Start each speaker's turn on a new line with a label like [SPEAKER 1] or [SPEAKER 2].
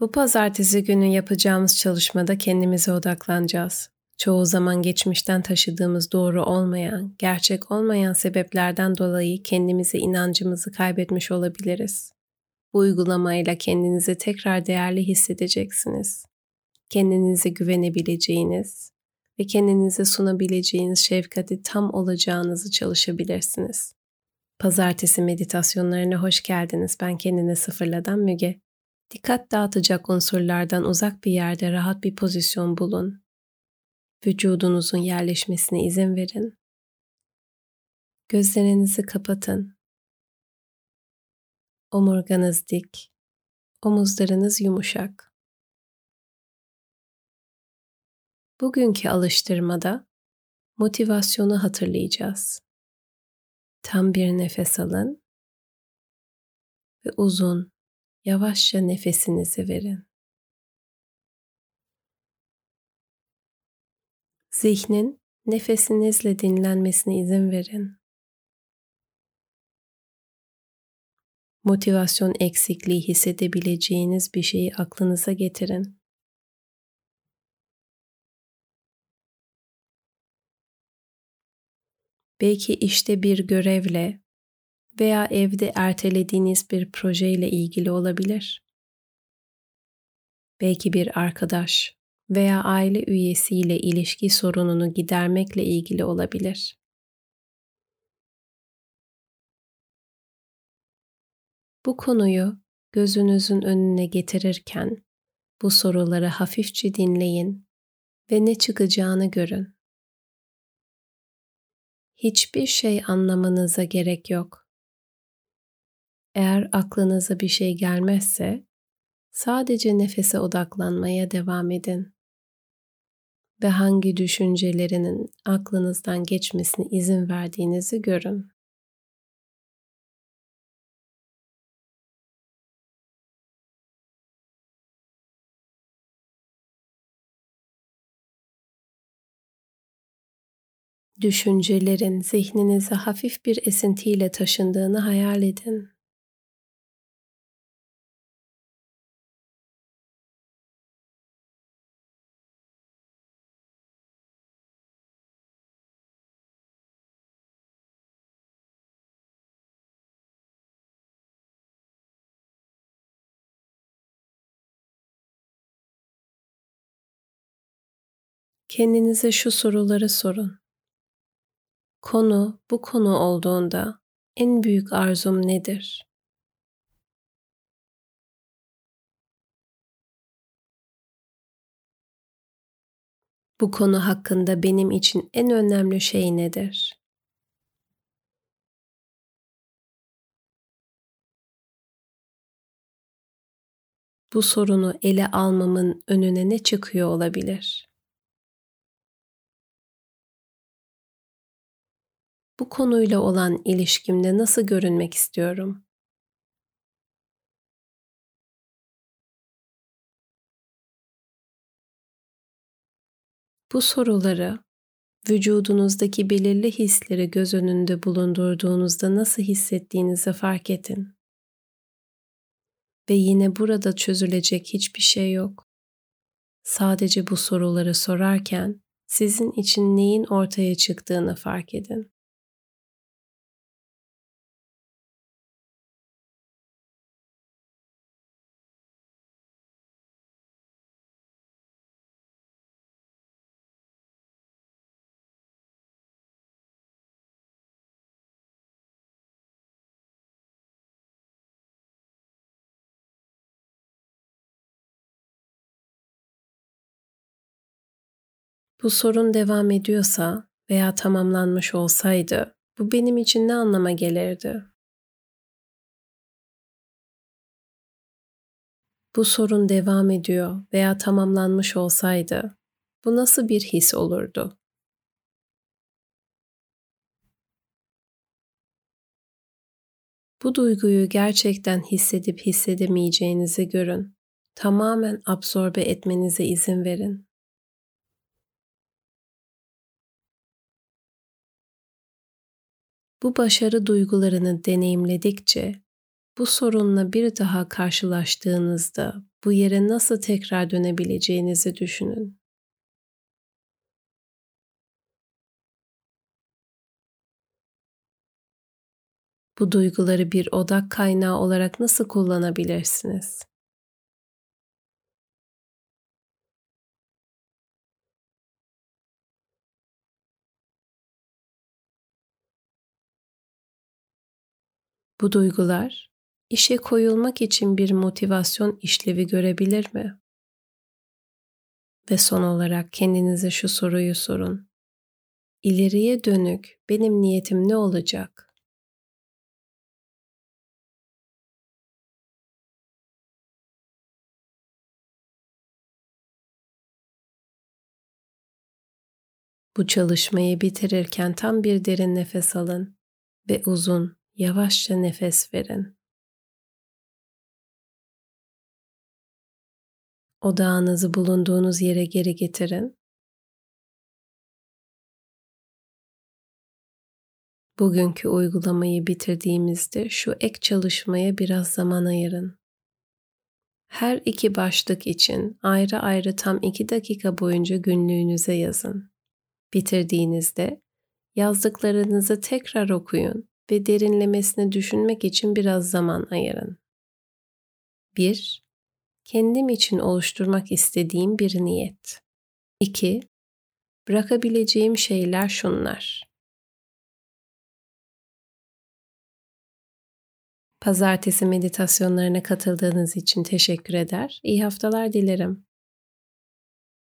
[SPEAKER 1] Bu pazartesi günü yapacağımız çalışmada kendimize odaklanacağız. Çoğu zaman geçmişten taşıdığımız doğru olmayan, gerçek olmayan sebeplerden dolayı kendimize inancımızı kaybetmiş olabiliriz. Bu uygulamayla kendinizi tekrar değerli hissedeceksiniz. Kendinize güvenebileceğiniz ve kendinize sunabileceğiniz şefkati tam olacağınızı çalışabilirsiniz. Pazartesi meditasyonlarına hoş geldiniz. Ben kendine sıfırladan Müge. Dikkat dağıtacak unsurlardan uzak bir yerde rahat bir pozisyon bulun. Vücudunuzun yerleşmesine izin verin. Gözlerinizi kapatın. Omurganız dik, omuzlarınız yumuşak. Bugünkü alıştırmada motivasyonu hatırlayacağız. Tam bir nefes alın ve uzun, yavaşça nefesinizi verin. Zihnin nefesinizle dinlenmesine izin verin. Motivasyon eksikliği hissedebileceğiniz bir şeyi aklınıza getirin. Belki işte bir görevle veya evde ertelediğiniz bir projeyle ilgili olabilir. Belki bir arkadaş veya aile üyesiyle ilişki sorununu gidermekle ilgili olabilir. Bu konuyu gözünüzün önüne getirirken bu soruları hafifçe dinleyin ve ne çıkacağını görün. Hiçbir şey anlamanıza gerek yok. Eğer aklınıza bir şey gelmezse sadece nefese odaklanmaya devam edin ve hangi düşüncelerinin aklınızdan geçmesine izin verdiğinizi görün. Düşüncelerin zihninize hafif bir esintiyle taşındığını hayal edin. Kendinize şu soruları sorun. Konu bu konu olduğunda en büyük arzum nedir? Bu konu hakkında benim için en önemli şey nedir? Bu sorunu ele almamın önüne ne çıkıyor olabilir? Bu konuyla olan ilişkimde nasıl görünmek istiyorum? Bu soruları vücudunuzdaki belirli hisleri göz önünde bulundurduğunuzda nasıl hissettiğinizi fark edin. Ve yine burada çözülecek hiçbir şey yok. Sadece bu soruları sorarken sizin için neyin ortaya çıktığını fark edin. Bu sorun devam ediyorsa veya tamamlanmış olsaydı bu benim için ne anlama gelirdi? Bu sorun devam ediyor veya tamamlanmış olsaydı bu nasıl bir his olurdu? Bu duyguyu gerçekten hissedip hissedemeyeceğinizi görün. Tamamen absorbe etmenize izin verin. Bu başarı duygularını deneyimledikçe bu sorunla bir daha karşılaştığınızda bu yere nasıl tekrar dönebileceğinizi düşünün. Bu duyguları bir odak kaynağı olarak nasıl kullanabilirsiniz? Bu duygular işe koyulmak için bir motivasyon işlevi görebilir mi? Ve son olarak kendinize şu soruyu sorun. İleriye dönük benim niyetim ne olacak? Bu çalışmayı bitirirken tam bir derin nefes alın ve uzun, yavaşça nefes verin. Odağınızı bulunduğunuz yere geri getirin. Bugünkü uygulamayı bitirdiğimizde şu ek çalışmaya biraz zaman ayırın. Her iki başlık için ayrı ayrı tam iki dakika boyunca günlüğünüze yazın. Bitirdiğinizde yazdıklarınızı tekrar okuyun ve derinlemesine düşünmek için biraz zaman ayırın. 1. Kendim için oluşturmak istediğim bir niyet. 2. Bırakabileceğim şeyler şunlar. Pazartesi meditasyonlarına katıldığınız için teşekkür eder. İyi haftalar dilerim.